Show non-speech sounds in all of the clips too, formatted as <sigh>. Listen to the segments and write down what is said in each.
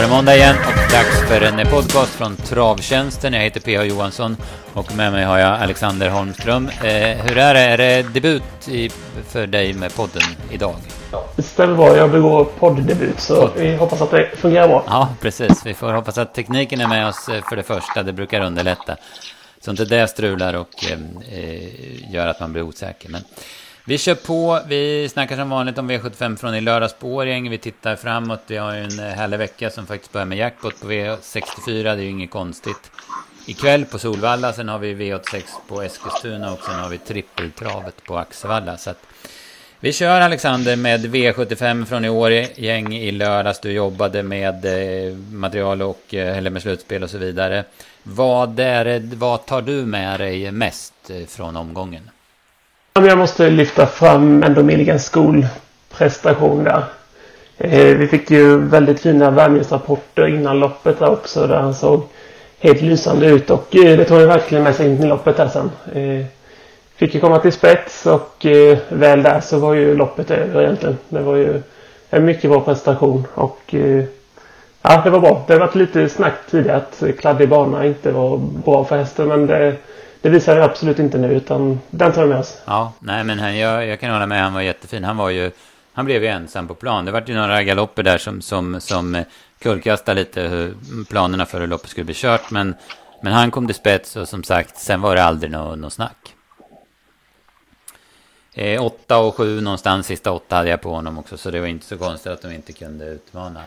var det måndag igen och dags för en podcast från Travtjänsten. Jag heter P.A. Johansson och med mig har jag Alexander Holmström. Eh, hur är det? Är det debut i, för dig med podden idag? Ja, det stämmer bra. Jag begår podddebut så Podd. vi hoppas att det fungerar bra. Ja, precis. Vi får hoppas att tekniken är med oss eh, för det första. Det brukar underlätta. Så inte det strular och eh, eh, gör att man blir osäker. Men vi kör på. Vi snackar som vanligt om V75 från i lördags på Årjäng. Vi tittar framåt. Vi har ju en eh, härlig vecka som faktiskt börjar med jackpot på V64. Det är ju inget konstigt. Ikväll på Solvalla. Sen har vi V86 på Eskilstuna. Och sen har vi trippeltravet på Axevalla. Så att vi kör Alexander med V75 från i år gäng i lördags. Du jobbade med eh, material och eh, eller med slutspel och så vidare. Vad, är, vad tar du med dig mest från omgången? Jag måste lyfta fram ändå Milligans skolprestation där. Eh, vi fick ju väldigt fina värmningsrapporter innan loppet där också där han såg helt lysande ut och eh, det tog han verkligen med sig in i loppet där sen. Eh, fick ju komma till spets och väl där så var ju loppet över egentligen. Det var ju en mycket bra prestation och ja, det var bra. Det har varit lite snack tidigare att kladdig bana inte var bra för hästen men det det visar jag absolut inte nu utan den tar vi med oss. Ja, nej men han, jag, jag kan hålla med. Han var jättefin. Han var ju... Han blev ju ensam på plan. Det var ju några galopper där som, som, som eh, kullkastade lite hur planerna för hur loppet skulle bli kört. Men, men han kom till spets och som sagt, sen var det aldrig något no snack. Eh, åtta och sju någonstans, sista åtta hade jag på honom också. Så det var inte så konstigt att de inte kunde utmana.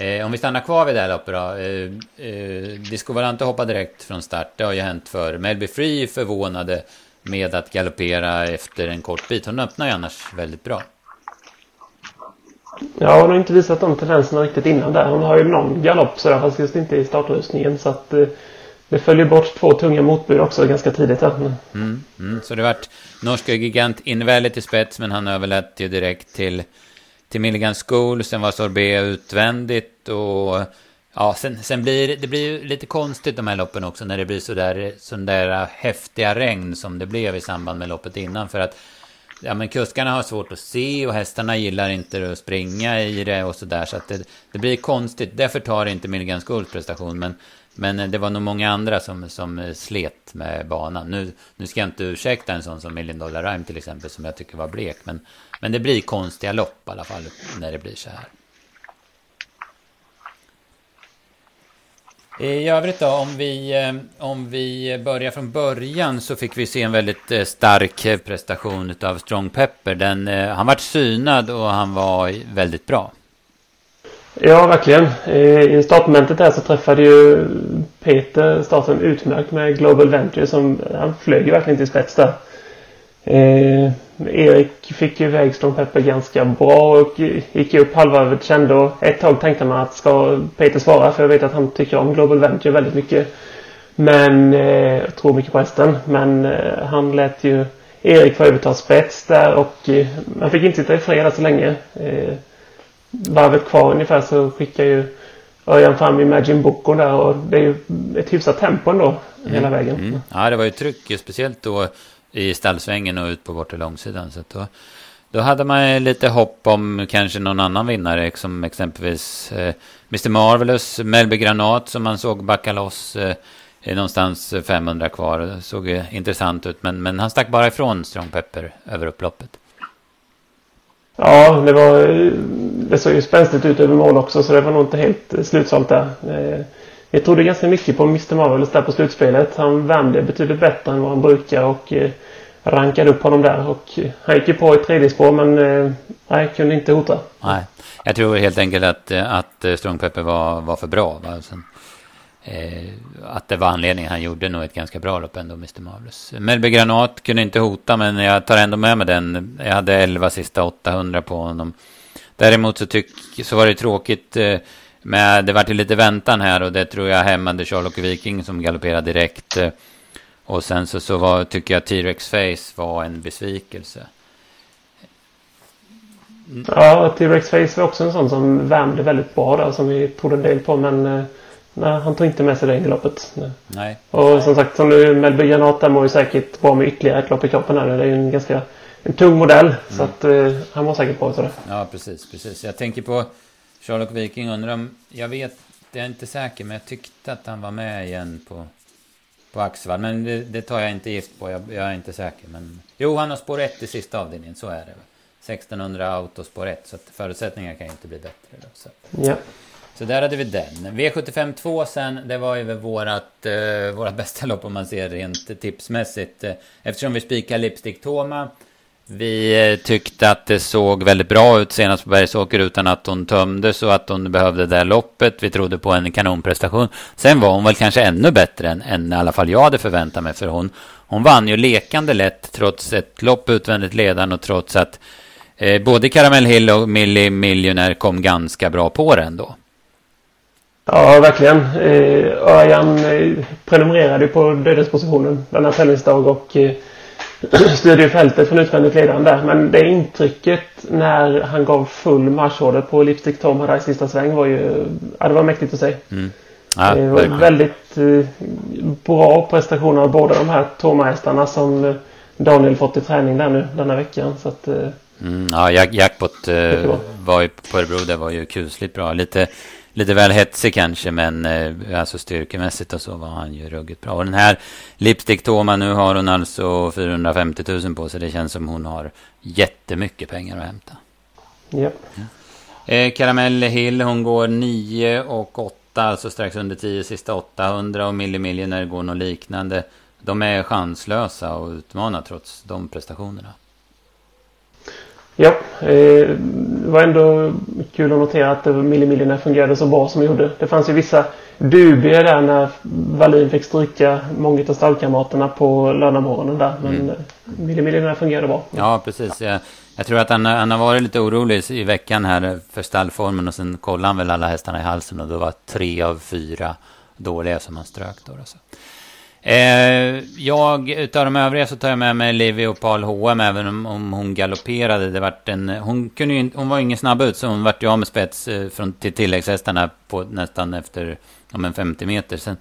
Eh, om vi stannar kvar vid det här loppet då. Eh, eh, Disco Valante hoppar direkt från start. Det har ju hänt för Melby Free förvånade med att galoppera efter en kort bit. Hon öppnar ju annars väldigt bra. Ja, hon har inte visat de tendenserna riktigt innan där. Hon har ju någon galopp sådär, fast just inte i startrustningen. Så att eh, det följer bort två tunga motbud också ganska tidigt. Här. Mm, mm, så det vart norska gigant inväldigt i spets, men han överlät ju direkt till till Milligan School, sen var Sorbet utvändigt och ja, sen, sen blir det blir lite konstigt de här loppen också när det blir så där, där häftiga regn som det blev i samband med loppet innan. För att ja, men kuskarna har svårt att se och hästarna gillar inte att springa i det och sådär så att det, det blir konstigt. Därför tar inte Milligan Schools prestation. Men men eh, det var nog många andra som, som eh, slet med banan. Nu, nu ska jag inte ursäkta en sån som Million Dollar Rhyme till exempel, som jag tycker var blek. Men, men det blir konstiga lopp i alla fall när det blir så här. I övrigt då, om vi, eh, om vi börjar från början så fick vi se en väldigt stark prestation av Strong Pepper. Den, han vart synad och han var väldigt bra. Ja, verkligen. I startmomentet där så träffade ju Peter starten utmärkt med Global Venture som han flög ju verkligen till spets där. Eh, Erik fick ju iväg Storm Pepper ganska bra och gick upp halvvarvet kände och ett tag tänkte man att ska Peter svara för jag vet att han tycker om Global Venture väldigt mycket. Men eh, jag tror mycket på hästen. Men eh, han lät ju Erik få överta spets där och eh, man fick inte sitta i fred så länge. Eh, Varvet kvar ungefär så skickar ju Örjan fram Imagine Boko där och det är ju ett hyfsat tempo ändå mm. hela vägen. Mm. Ja, det var ju tryck speciellt då i stallsvängen och ut på bortre långsidan. Så då, då hade man lite hopp om kanske någon annan vinnare som exempelvis eh, Mr Marvelous, Melby Granat som man såg backa loss eh, någonstans 500 kvar. Det såg intressant ut men, men han stack bara ifrån Strong Pepper över upploppet. Ja, det var det såg ju spänstigt ut över mål också så det var nog inte helt slutsålt där. Vi jag trodde ganska mycket på Mr Marvelous där på slutspelet. Han värmde betydligt bättre än vad han brukar och eh, rankade upp honom där. Och eh, han gick ju på i tredje spår men nej, kunde inte hota. Nej, jag tror helt enkelt att, att Strong Pepper var, var för bra. Va? Sen, eh, att det var anledningen. Han gjorde nog ett ganska bra lopp ändå, Mr Marvelous. Melby Granat kunde inte hota men jag tar ändå med mig den. Jag hade 11 sista 800 på honom. Däremot så, tyck, så var det tråkigt eh, med, det vart lite väntan här och det tror jag hämmade Charlock Viking som galopperade direkt. Eh, och sen så, så var, tycker jag T-Rex Face var en besvikelse. Ja, T-Rex Face var också en sån som värmde väldigt bra där som vi trodde en del på men eh, nej, han tog inte med sig det in i loppet. Nej. nej. Och som sagt, som nu Melby Granat mår ju säkert bra med ytterligare ett lopp i kroppen här. Det är ju en ganska en tung modell. Mm. Så att eh, han var säkert bra utav det. Ja, precis, precis. Jag tänker på Sherlock Viking. Undrar om, jag vet jag är inte säker, men jag tyckte att han var med igen på, på Axvall. Men det, det tar jag inte gift på, jag, jag, är inte säker. Men, jo, han har spår 1 i sista avdelningen, så är det. 1600 autospår 1, så att förutsättningarna kan ju inte bli bättre. Då, så. Ja. Så där hade vi den. V75 2 sen, det var ju vårat, eh, vårat bästa lopp om man ser rent tipsmässigt. Eh, eftersom vi spikar Lipstick Toma. Vi eh, tyckte att det såg väldigt bra ut senast på Bergsåker utan att hon tömdes och att hon behövde det där loppet. Vi trodde på en kanonprestation. Sen var hon väl kanske ännu bättre än, än i alla fall jag hade förväntat mig. För hon, hon vann ju lekande lätt trots ett lopp utvändigt ledande och trots att eh, både Caramel Hill och Millie Millionaire kom ganska bra på den då. Ja, verkligen. Eh, Örjan eh, prenumererade på dödespositionen denna tävlingsdag och eh, <clears throat> styrde fältet från utvändigt ledande där. Men det intrycket när han gav full marschorder på Lipstick Tom här i sista sväng var ju... Ja, det var mäktigt att se. Mm. Ja, det var väldigt eh, bra prestationer av båda de här Torma-hästarna som eh, Daniel fått i träning där nu denna veckan. Så att, eh, mm, ja, jackpot eh, var ju på Örebro. Det var ju kusligt bra. Lite lite väl hetsig kanske, men eh, alltså styrkemässigt och så var han ju ruggigt bra. Och den här Lipstick Toma, nu har hon alltså 450 000 på sig. Det känns som hon har jättemycket pengar att hämta. Ja. ja. Eh, Caramel Hill, hon går 9 och 8, alltså strax under 10 sista 800. Och Millie Millionaire går något liknande. De är chanslösa och utmanar trots de prestationerna. Ja, eh, det var ändå kul att notera att Millimillionaire fungerade så bra som det gjorde. Det fanns ju vissa dubier där när Wallin fick stryka många av stallkamraterna på lördagmorgonen där. Men mm. Millimillionaire fungerade bra. Ja, precis. Jag, jag tror att han, han, har varit lite orolig i veckan här för stallformen och sen kollade han väl alla hästarna i halsen och då var tre av fyra dåliga som han strök då. Alltså. Eh, jag, utav de övriga så tar jag med mig Livy och Paul H.M. även om, om hon galopperade. Det vart en, hon, kunde ju, hon var ingen snabb ut så hon vart ju av med spets eh, från, till tilläggshästarna på nästan efter om en 50 meter. Sen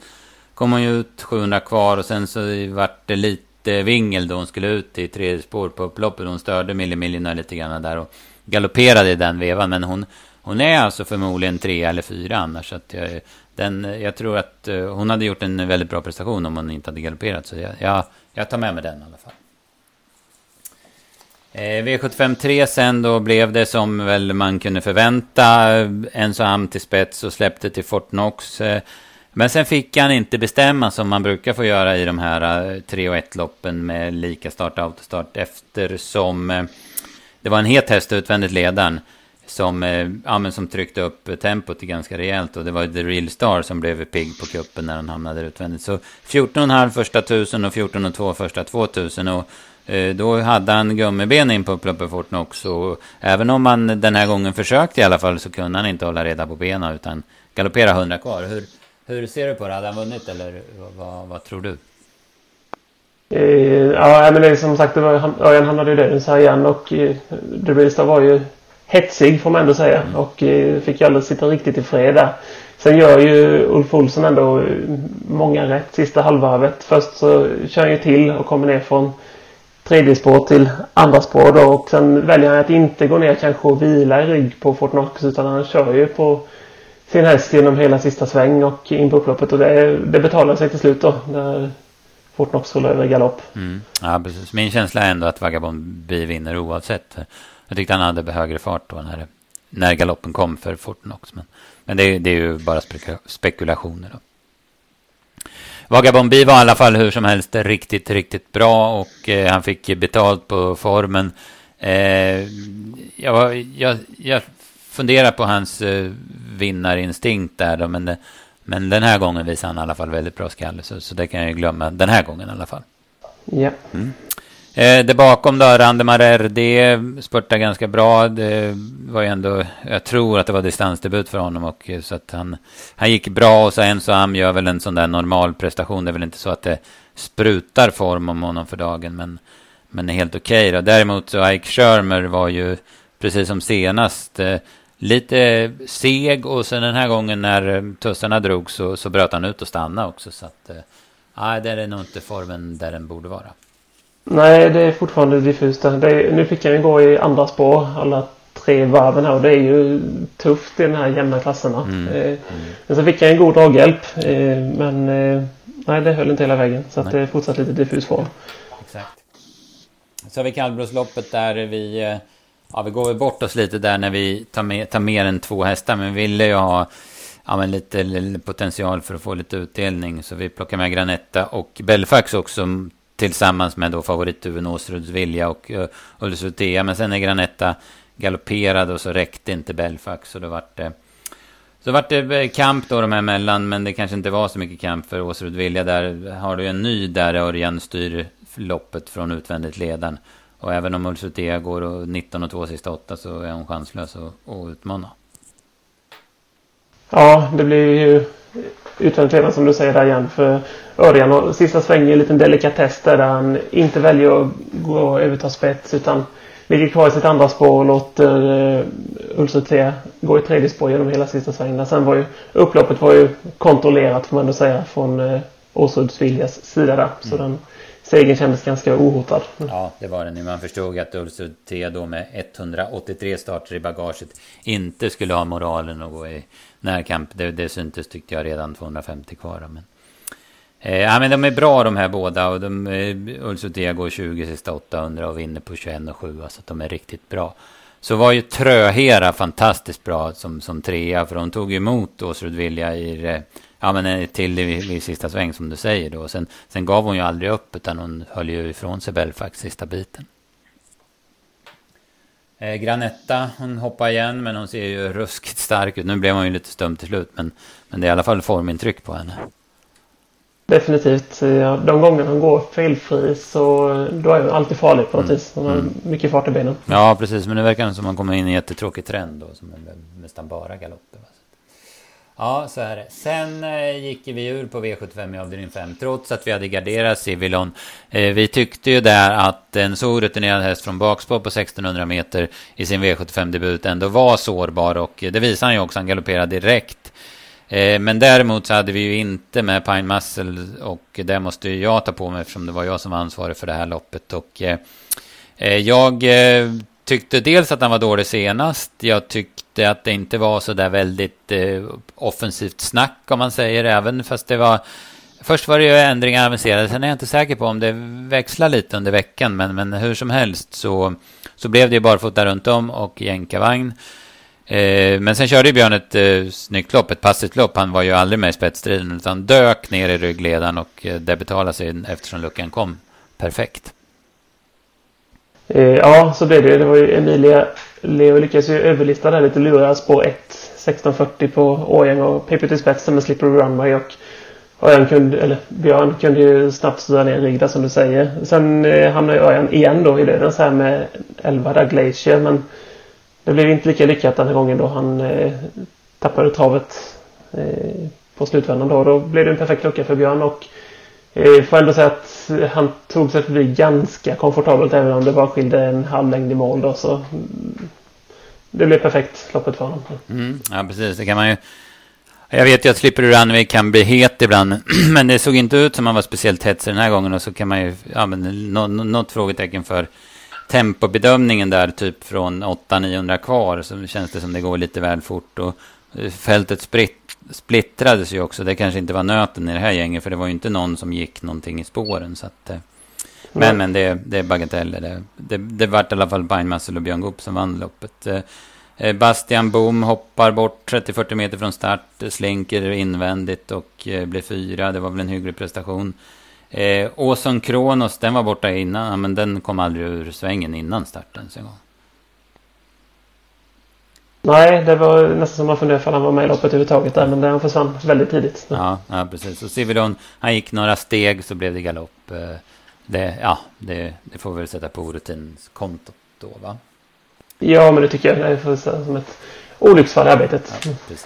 kom hon ju ut 700 kvar och sen så vart det lite vingel då hon skulle ut i tredje spår på upploppet. Hon störde Millie lite grann där och galopperade i den vevan. Men hon, hon är alltså förmodligen tre eller fyra annars. Så att jag, den, jag tror att eh, hon hade gjort en väldigt bra prestation om hon inte hade galopperat. Så jag, jag, jag tar med mig den i alla fall. Eh, V75 3 sen då blev det som väl man kunde förvänta. Eh, en så am till spets och släppte till Fortnox. Eh, men sen fick han inte bestämma som man brukar få göra i de här eh, 3 och 1 loppen med lika start och autostart eftersom eh, det var en het häst utvändigt ledaren som, eh, ja, men som tryckte upp tempot ganska rejält. Och det var The Real Star som blev pigg på kuppen när han hamnade utvändigt. Så 14,5 första tusen och 14,2 första 2000. Och eh, då hade han gummiben in på upploppet fort också. Och även om han den här gången försökte i alla fall så kunde han inte hålla reda på benen utan galoppera 100 kvar. Hur, hur ser du på det? Hade han vunnit eller vad, vad tror du? Eh, ja, men det är som sagt, det var, Örjan hamnade ju dödens här igen och eh, The Real Star var ju hetsig får man ändå säga. Mm. Och eh, fick ju aldrig sitta riktigt i fred där. Sen gör ju Ulf Olsson ändå eh, många rätt sista halvvarvet. Först så kör han ju till och kommer ner från tredje spår till andra spår då. Och sen väljer han att inte gå ner kanske och vila i rygg på Fortnox utan han kör ju på sin häst genom hela sista sväng och in på upploppet. Och det, det betalar sig till slut då. När Fortnox rullar över galopp. Mm. Ja, precis. Min känsla är ändå att Vagabond B vinner oavsett. Jag tyckte han hade högre fart då när, när galoppen kom för Fortnox. Men, men det, det är ju bara spekulationer. Då. Vagabond B var i alla fall hur som helst riktigt, riktigt bra och eh, han fick betalt på formen. Eh, jag, jag, jag funderar på hans eh, vinnarinstinkt där då, men, det, men den här gången visar han i alla fall väldigt bra skalle, så, så det kan jag glömma den här gången i alla fall. Ja. Mm. Eh, det bakom då, Randemar RD spurtade ganska bra. Det var ju ändå, jag tror att det var distansdebut för honom och eh, så att han, han gick bra och så en så han gör väl en sån där normal prestation. Det är väl inte så att det sprutar form om honom för dagen, men, men är helt okej okay Däremot så Ike Schermer var ju, precis som senast, eh, lite seg och sen den här gången när eh, tussarna drog så, så bröt han ut och stannade också. Så att, eh, nej, det är nog inte formen där den borde vara. Nej, det är fortfarande diffust. Det är, nu fick han ju gå i andra spår alla tre varven här och det är ju tufft i de här jämna klasserna. Mm. Eh, mm. Men så fick jag en god draghjälp. Eh, men eh, nej, det höll inte hela vägen. Så att det är fortsatt lite diffus form. Exakt. Så har vi kallblodsloppet där vi... Eh, ja, vi går bort oss lite där när vi tar, med, tar mer än två hästar. Men vi ville ju ha ja, men lite, lite potential för att få lite utdelning. Så vi plockar med Granetta och Belfax också tillsammans med då favoritduon Åsruds Vilja och eh, uh, Ulsutea. Men sen är Granetta galopperade och så räckte inte Belfax. Så då vart det... Så vart det eh, kamp då de här emellan, men det kanske inte var så mycket kamp för Åsrud Vilja. Där har du en ny där Örjan styr loppet från utvändigt ledaren. Och även om Ulsutea går och 19 och 2 sista 8 så är hon chanslös att, att utmana. Ja, det blir ju utvändigt ledaren som du säger där igen. För Örjan och sista svängen en liten delikatess där han inte väljer att gå och överta spets utan ligger kvar i sitt andra spår och låter eh, Ulsutea gå i tredje spår genom hela sista svängen. Sen var ju upploppet var ju kontrollerat får man ändå säga från eh, Åsuds Viljas sida där. Så mm. den segern kändes ganska ohotad. Ja, det var den. Man förstod att Ulsud T då med 183 starter i bagaget inte skulle ha moralen att gå i närkamp. Det, det syntes tyckte jag redan 250 kvar. Men, eh, ja, men de är bra de här båda. Och de, eh, Ulsud T går 20 sista 800 och vinner på 21 och 7. Så de är riktigt bra. Så var ju Tröhera fantastiskt bra som, som trea. För de tog emot Åsrud Vilja i det ja, men eh, till vid, vid sista sväng som du säger då. Sen, sen gav hon ju aldrig upp utan hon höll ju ifrån sig Belfax sista biten. Eh, Granetta, hon hoppar igen men hon ser ju ruskigt stark ut. Nu blev hon ju lite stum till slut men, men det är i alla fall formintryck på henne. Definitivt. De gånger hon går felfri så då är hon alltid farlig på något mm. vis. Hon har mm. mycket fart i benen. Ja, precis. Men det verkar som att man kommer in i en jättetråkig trend då. Som är nästan bara galopper. Ja, så är det. Sen eh, gick vi ur på V75 i avdelning 5, trots att vi hade garderat Civilon. Eh, vi tyckte ju där att en så rutinerad häst från bakspår på 1600 meter i sin V75-debut ändå var sårbar och det visade han ju också, han galopperade direkt. Eh, men däremot så hade vi ju inte med Pine Muscle och det måste ju jag ta på mig eftersom det var jag som var ansvarig för det här loppet. Och eh, eh jag eh, tyckte dels att han var dålig senast. Jag tyckte att det inte var så där väldigt eh, offensivt snack om man säger. Även fast det var... Först var det ju ändringar avancerade. Sen är jag inte säker på om det växlar lite under veckan. Men, men hur som helst så, så blev det ju barfota runt om och jänkarvagn. Eh, men sen körde ju Björn ett eh, snyggt lopp, ett passigt lopp. Han var ju aldrig med i spetsstriden utan dök ner i ryggledaren och eh, det betalade sig eftersom luckan kom perfekt. Eh, ja, så blev det. Det var ju Emilia Leo lyckades ju överlista där lite luras på 1 1640 på Årjäng och PP till spetsen med Slippery Runway och Örjan kunde, eller Björn kunde ju snabbt styra ner Rigda som du säger. Sen eh, hamnade Örjan igen då i dödens här med 11 där Glacier men det blev inte lika lyckat den här gången då han eh, tappade travet eh, på slutvändan då. Då blev det en perfekt lucka för Björn och Eh, får ändå säga att han tog sig förbi ganska komfortabelt även om det bara skilde en halv längd i mål då så mm, det blev perfekt loppet för honom. Mm, ja precis, det kan man ju jag vet ju att Slipper Runway kan bli het ibland, <clears throat> men det såg inte ut som han var speciellt hetsig den här gången. Och så kan man ju, ja men något frågetecken för tempobedömningen där, typ från 800-900 kvar, så känns det som det går lite väl fort. Och eh, fältet spritt, splittrades ju också. Det kanske inte var nöten i det här gänget, för det var ju inte någon som gick någonting i spåren. Så att, eh, men, men det, det är bagateller. Det, det, det vart i alla fall Pine Muscle och Björn Goop som vann loppet. Eh, Bastian Boom hoppar bort 30-40 meter från start, slinker invändigt och blir fyra. Det var väl en hygglig prestation. Eh, Åsson Kronos, den var borta innan, men den kom aldrig ur svängen innan starten. Så Nej, det var nästan som man funderade ifall han var med i loppet överhuvudtaget där, men den försvann väldigt tidigt. Ja, ja precis. Och Civilon, han gick några steg så blev det galopp. Eh, det, ja, det, det får vi väl sätta på orutinskontot då, va? Ja, men det tycker jag. Det får säga som ett olycksfall i arbetet. Ja, precis.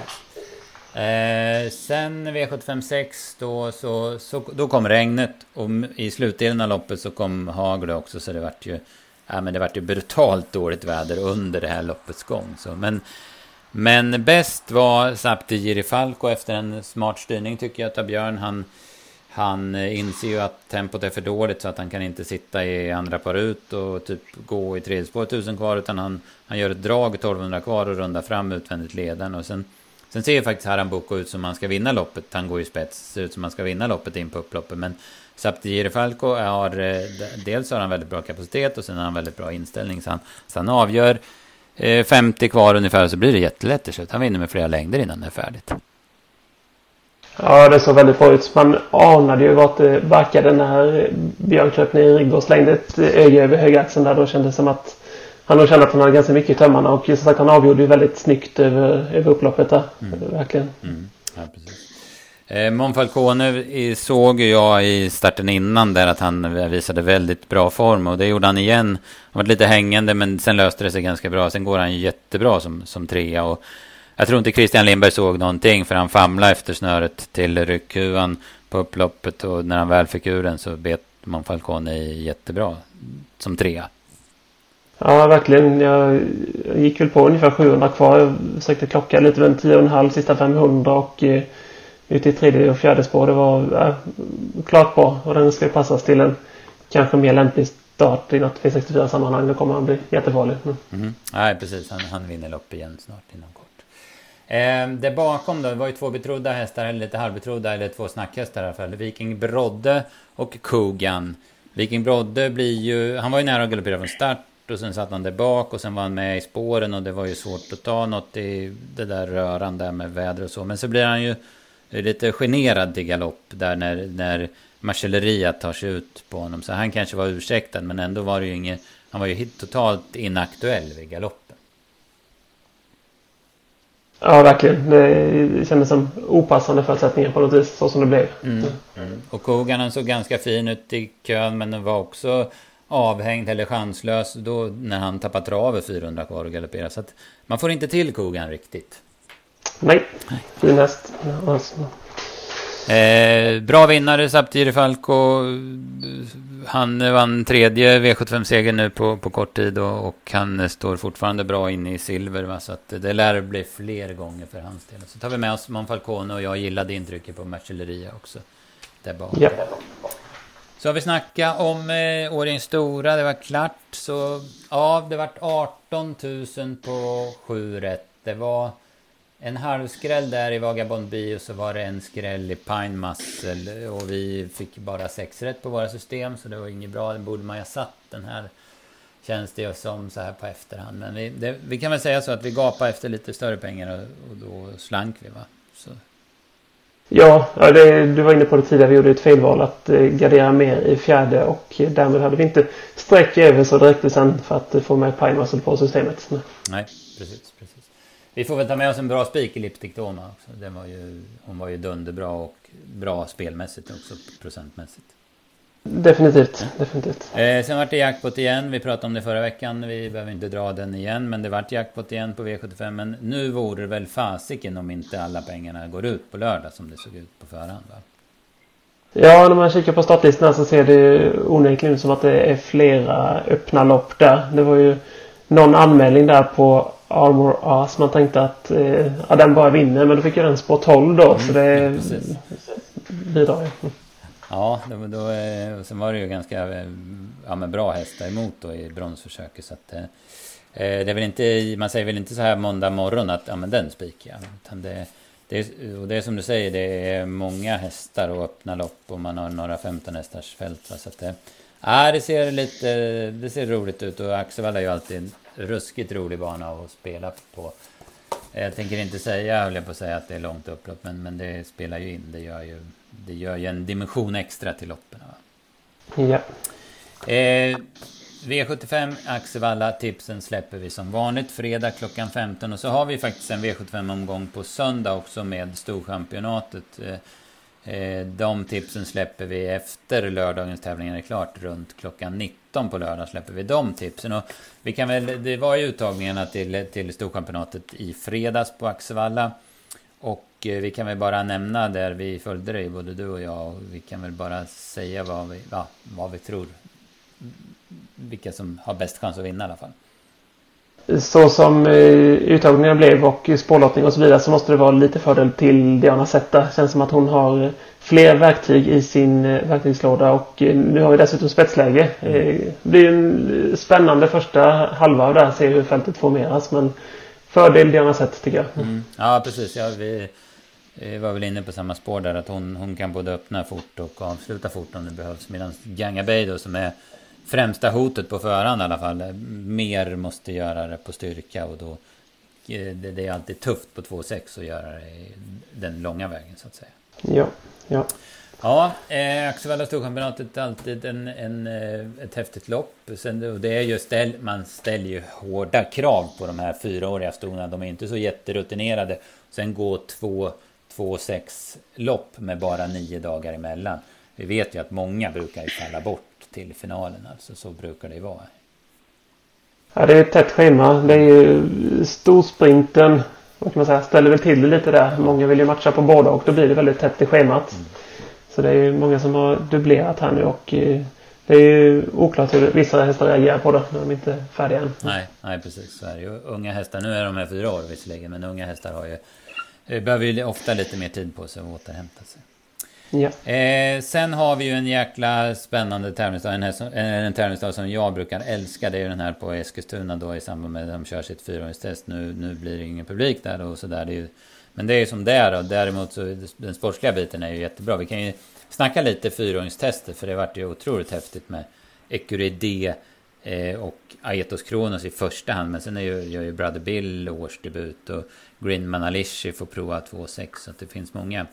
Eh, sen V756 då, så, så, då kom regnet och i slutdelen av loppet så kom hagel också så det vart ju ja, men det vart ju brutalt dåligt väder under det här loppets gång. Så, men, men bäst var Sapti Girifalco efter en smart styrning tycker jag av Björn. Han, han inser ju att tempot är för dåligt så att han kan inte sitta i andra par ut och typ gå i tredje spår tusen kvar utan han, han gör ett drag 1200 kvar och rundar fram utvändigt ledaren och sen Sen ser ju faktiskt Haram Boko ut som han ska vinna loppet. Han går ju spets, ser ut som han ska vinna loppet in på upploppet. Men Saptire Falco har, eh, dels har han väldigt bra kapacitet och sen har han väldigt bra inställning. Så han, så han avgör 50 eh, kvar ungefär så blir det jättelätt till slut. Han vinner med flera längder innan det är färdigt. Ja, det såg väldigt bra ut. Man anade ju vart det barkade när Björn kröp ner i rygg och slängde ett öga över högaxeln där. Då kändes det som att han har känt att han hade ganska mycket i tömmarna och just att han avgjorde ju väldigt snyggt över, över upploppet där. Mm. Verkligen. Mm. Ja, precis. Eh, Monfalcone såg jag i starten innan där att han visade väldigt bra form och det gjorde han igen. Han var lite hängande men sen löste det sig ganska bra. Sen går han jättebra som, som trea och jag tror inte Christian Lindberg såg någonting för han famlade efter snöret till ryckhuvan på upploppet och när han väl fick ur den så bet Monfalcone jättebra som trea. Ja, verkligen. Jag gick väl på ungefär 700 kvar. Jag försökte klocka lite runt en 10,5 sista 500 och eh, ute i tredje och fjärde spår. Det var ja, klart bra och den ska passas till en kanske mer lämplig start i något V64-sammanhang. Då kommer han bli jättefarlig. Mm. Mhm. Mm. Nej, precis. Han, han vinner lopp igen snart inom kort. Eh, där bakom då, det var ju två betrodda hästar, eller lite halvbetrodda, eller två snackhästar i alla fall. Viking Brodde och Kogan. Viking Brodde blir ju, han var ju nära att galoppera från start och sen satt han där bak och sen var han med i spåren och det var ju svårt att ta något i det där röran där med väder och så. Men så blir han ju lite generad till galopp där när, när Marcelleria tar sig ut på honom. Så han kanske var ursäktad men ändå var det ju inget, han var ju totalt inaktuell vid galoppen. Ja, verkligen. Det kändes som opassande förutsättningar på något vis, så som det blev. Mm. Mm. Och Kogan såg ganska fin ut i kön, men den var också avhängd eller chanslös då när han tappat travet 400 kvar och galopperar. Så att man får inte till Kogan riktigt. Nej, fin häst. Eh, bra vinnare Saptiri Falco. Han vann tredje V75-seger nu på, på kort tid och, och, han står fortfarande bra inne i silver. Va? Så det lär bli fler gånger för hans del. Så tar vi med oss Monfalcone och jag gillade intrycket på Mercelleria också. Där bak. Ja. Så har vi snackat om eh, Årjängs Stora, det var klart. Så ja, det vart 18 000 på 7 rätt. Det var en halvskräll där i Vagabond Bio så var det en skräll i Pine Muscle och vi fick bara sex rätt på våra system så det var inget bra. Den borde man ha satt den här känns det ju som så här på efterhand. Men vi, det, vi kan väl säga så att vi gapade efter lite större pengar och, och då slank vi va. Så. Ja, det, du var inne på det tidigare. Vi gjorde ett felval att eh, gardera mer i fjärde och därmed hade vi inte streck över så direkt sen för att få med Pine Muscle på systemet. Nej, precis. precis. Vi får väl ta med oss en bra spik i Lipstick Doma också. Den var ju, hon var ju dunderbra och bra spelmässigt också procentmässigt. Definitivt, definitivt. Eh, sen vart det jackpot igen. Vi pratade om det förra veckan. Vi behöver inte dra den igen. Men det vart jackpot igen på V75. Men nu vore det väl fasiken om inte alla pengarna går ut på lördag som det såg ut på förhand va? Ja, när man kikar på startlistorna så ser det onekligen ut som att det är flera öppna lopp där. Det var ju någon anmälning där på Armor As. Man tänkte att eh, ja, den bara vinner men då fick ju den spår 12 då. Mm, så det bidrar ju. Ja, då, då, eh, sen var det ju ganska eh, ja, bra hästar emot då i bronsförsöket. Så att, eh, eh, det är väl inte, man säger väl inte så här måndag morgon att ja, men den spikar Utan det, det, är, och det är som du säger, det är många hästar och öppna lopp och man har några 15 hästars fält. Så att ja, det ser lite det ser roligt ut och Axevalla är ju alltid ruskigt rolig bana att spela på. Jag tänker inte säga, höll jag på att säga, att det är långt upplopp, men, men det spelar ju in. Det gör ju, det gör ju en dimension extra till loppen. Ja. Eh, V75 Axevalla tipsen släpper vi som vanligt fredag klockan 15 och så har vi faktiskt en V75 omgång på söndag också med Storchampionatet. Eh, de tipsen släpper vi efter lördagens tävlingar är klart. Runt klockan 19 på lördag släpper vi de tipsen. Och vi kan väl, det var ju uttagningarna till, till Storkampionatet i fredags på Axevalla. Och eh, vi kan väl bara nämna där vi följde dig, både du och jag. Och vi kan väl bara säga vad vi, ja, vad vi tror. Vilka som har bäst chans att vinna i alla fall. Så som eh, uttagningarna blev och spårlottning och så vidare så måste det vara lite fördel till Diana Zeta. Känns som att hon har fler verktyg i sin eh, verktygslåda och eh, nu har vi dessutom spetsläge. Det blir en spännande första halva där, se hur fältet formeras men fördel Diana Zeta tycker jag. Mm. Ja precis, ja, vi var väl inne på samma spår där att hon, hon kan både öppna fort och avsluta fort om det behövs. Medan Gangabey då som är främsta hotet på förhand i alla fall. Mer måste göra det på styrka och då eh, det, är alltid tufft på 2,6 att göra det den långa vägen så att säga. Ja, ja. Ja, eh, Axevalla Storchampionatet är alltid en, en, eh, ett häftigt lopp. Sen, och det är just det, man ställer ju hårda krav på de här fyraåriga stona. De är inte så jätterutinerade. Sen gå två, två sex lopp med bara nio dagar emellan. Vi vet ju att många brukar falla bort till finalen. Alltså, så brukar det ju vara. Ja, det är ett tätt schema. Det är ju storsprinten. Vad kan man säga? Ställer väl till det lite där. Många vill ju matcha på båda och då blir det väldigt tätt i schemat. Mm. Så det är ju många som har dubblerat här nu och eh, det är ju oklart hur vissa hästar reagerar på det när de inte är färdiga än. Nej, nej precis. Så är det ju. Unga hästar, nu är de här fyra år visserligen, men unga hästar har ju eh, behöver ju ofta lite mer tid på sig att återhämta sig. Ja. Eh, sen har vi ju en jäkla spännande tävlingsdag. En, eh, en tävlingsdag som jag brukar älska. Det är ju den här på Eskilstuna då i samband med att de kör sitt fyraårstest. Nu, nu blir det ingen publik där och sådär. Men det är ju som det är. då. däremot så den sportsliga biten är ju jättebra. Vi kan ju snacka lite fyraåringstester. För det vart ju otroligt häftigt med Ecuride eh, och Aetos Kronos i första hand. Men sen är ju, gör ju Brother Bill årsdebut. Och Green Manalishi får prova 2,6. Så att det finns många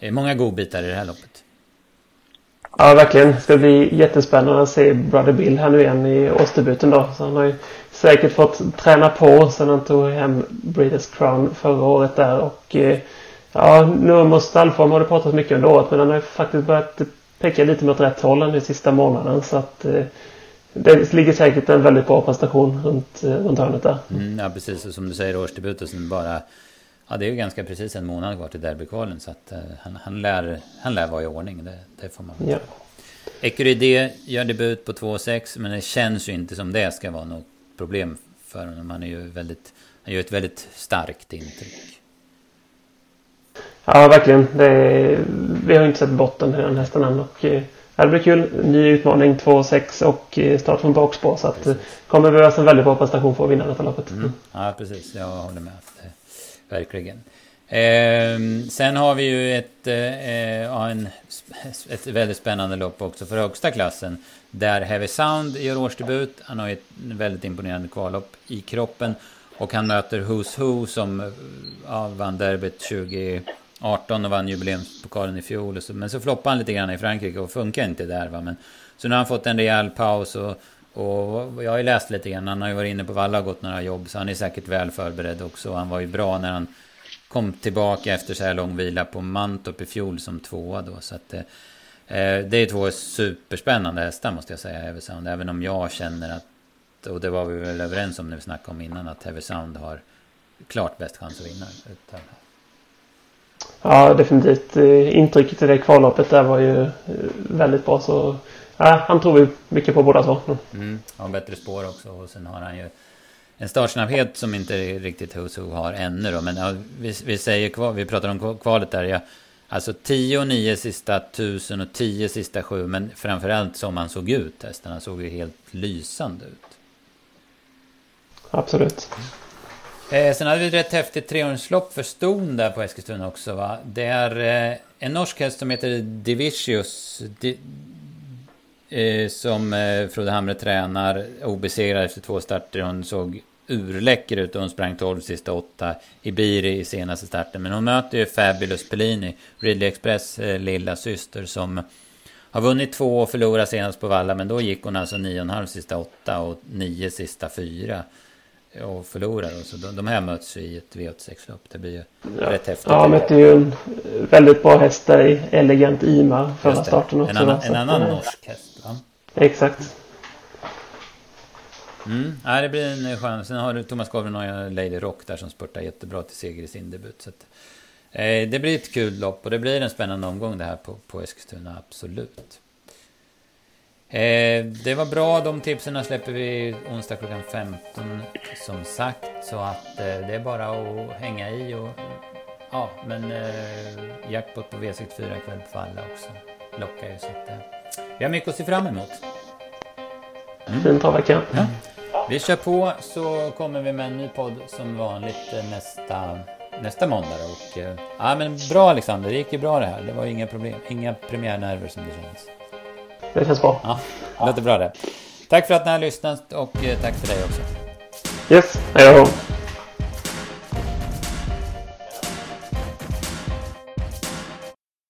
många godbitar i det här loppet. Ja, verkligen. Det ska bli jättespännande att se Brother Bill här nu igen i årsdebuten då. Så han har ju säkert fått träna på sen han tog hem Breeders Crown förra året där. Och eh, ja, Nurmos stallform har det pratats mycket under året men han har ju faktiskt börjat peka lite mot rätt håll nu sista månaden. Så att eh, det ligger säkert en väldigt bra prestation runt, eh, runt hörnet där. Mm, ja, precis. Och som du säger, årsdebut och sen bara Ja, det är ju ganska precis en månad kvar till derbykvalen så att uh, han, han, lär, han lär vara i ordning. Det, det får man ja. Ecuride gör debut på 2,6 men det känns ju inte som det ska vara något problem för honom. Han är ju väldigt, han gör ett väldigt starkt intryck. Ja, verkligen. Det, vi har inte sett botten i den hästen än och eh, det blir kul. Ny utmaning 2,6 och eh, start från bakspår så att kommer behövas en väldigt bra prestation för att vinna detta loppet. Mm. Ja, precis. Jag håller med. Verkligen. Eh, sen har vi ju ett, eh, eh en, ett väldigt spännande lopp också för högsta klassen. Där Heavy Sound gör årsdebut. Han har ju ett väldigt imponerande kvallopp i kroppen. Och han möter Who's Who som ja, vann derbyt 2018 och vann jubileumspokalen i fjol. Så, men så floppade han lite grann i Frankrike och funkar inte där. Va? Men, så nu har han fått en rejäl paus. Och, och jag har ju läst lite grann. Han har ju varit inne på Valla och gått några jobb. Så han är säkert väl förberedd också. Han var ju bra när han kom tillbaka efter så här lång vila på Mantorp i fjol som tvåa då. Så att, eh, eh det är två superspännande hästar måste jag säga, Heavy Sound. Även om jag känner att, och det var vi väl överens om när vi snackade om innan, att Heavy Sound har klart bäst chans att vinna. Ja, definitivt. Eh, intrycket i det kvalloppet där var ju eh, väldigt bra. Så ja, han tror vi mycket på båda två. Mm. Har bättre spår också och sen har han ju en startsnabbhet som inte riktigt Husu har ännu då. Men ja, vi, vi, säger kval, vi pratar om kvalet där. Ja, alltså 10 och 9 sista tusen och 10 sista sju. Men framförallt som han såg ut hästen. Han såg ju helt lysande ut. Absolut. Eh, sen hade vi ett rätt häftigt treåringslopp för ston där på Eskilstuna också va. Det är eh, en norsk häst som heter Divicius. Di Eh, som eh, Frode Hamre tränar, obesegrad efter två starter. Hon såg urläcker ut och hon sprang 12 sista åtta i Biri i senaste starten. Men hon möter ju Fabulous Pellini, Ridley Express eh, lilla syster som har vunnit två och förlorat senast på Valla. Men då gick hon alltså 9,5 sista åtta och 9 sista fyra och förlorar. Så de, de här möts i ett V86-lopp. Det blir ju ja. rätt häftigt. Ja, mötte ju en väldigt bra häst där i Elegant Ima förra starten också. En annan, en annan norsk häst. Exakt. Mm. Ja, det blir en eh, chans. Sen har du Thomas Gavlen och Lady Rock där som spurtar jättebra till seger i sin debut. Så att, eh, det blir ett kul lopp och det blir en spännande omgång det här på, på Eskilstuna, absolut. Eh, det var bra, de tipsen släpper vi onsdag klockan 15 som sagt. Så att eh, det är bara att hänga i och ja, men eh, jackpot på V64 ikväll på Falla också. Lockar ju så att eh, vi har mycket att se fram emot. Mm. Fin travvecka. Ja. Vi kör på så kommer vi med en ny podd som vanligt eh, nästa, nästa måndag. Och, eh, ja, men bra Alexander, det gick ju bra det här. Det var inga problem, inga premiärnerver som det känns. Det känns bra. Ja, det låter bra det. Tack för att ni har lyssnat och eh, tack för dig också. Yes, hej då.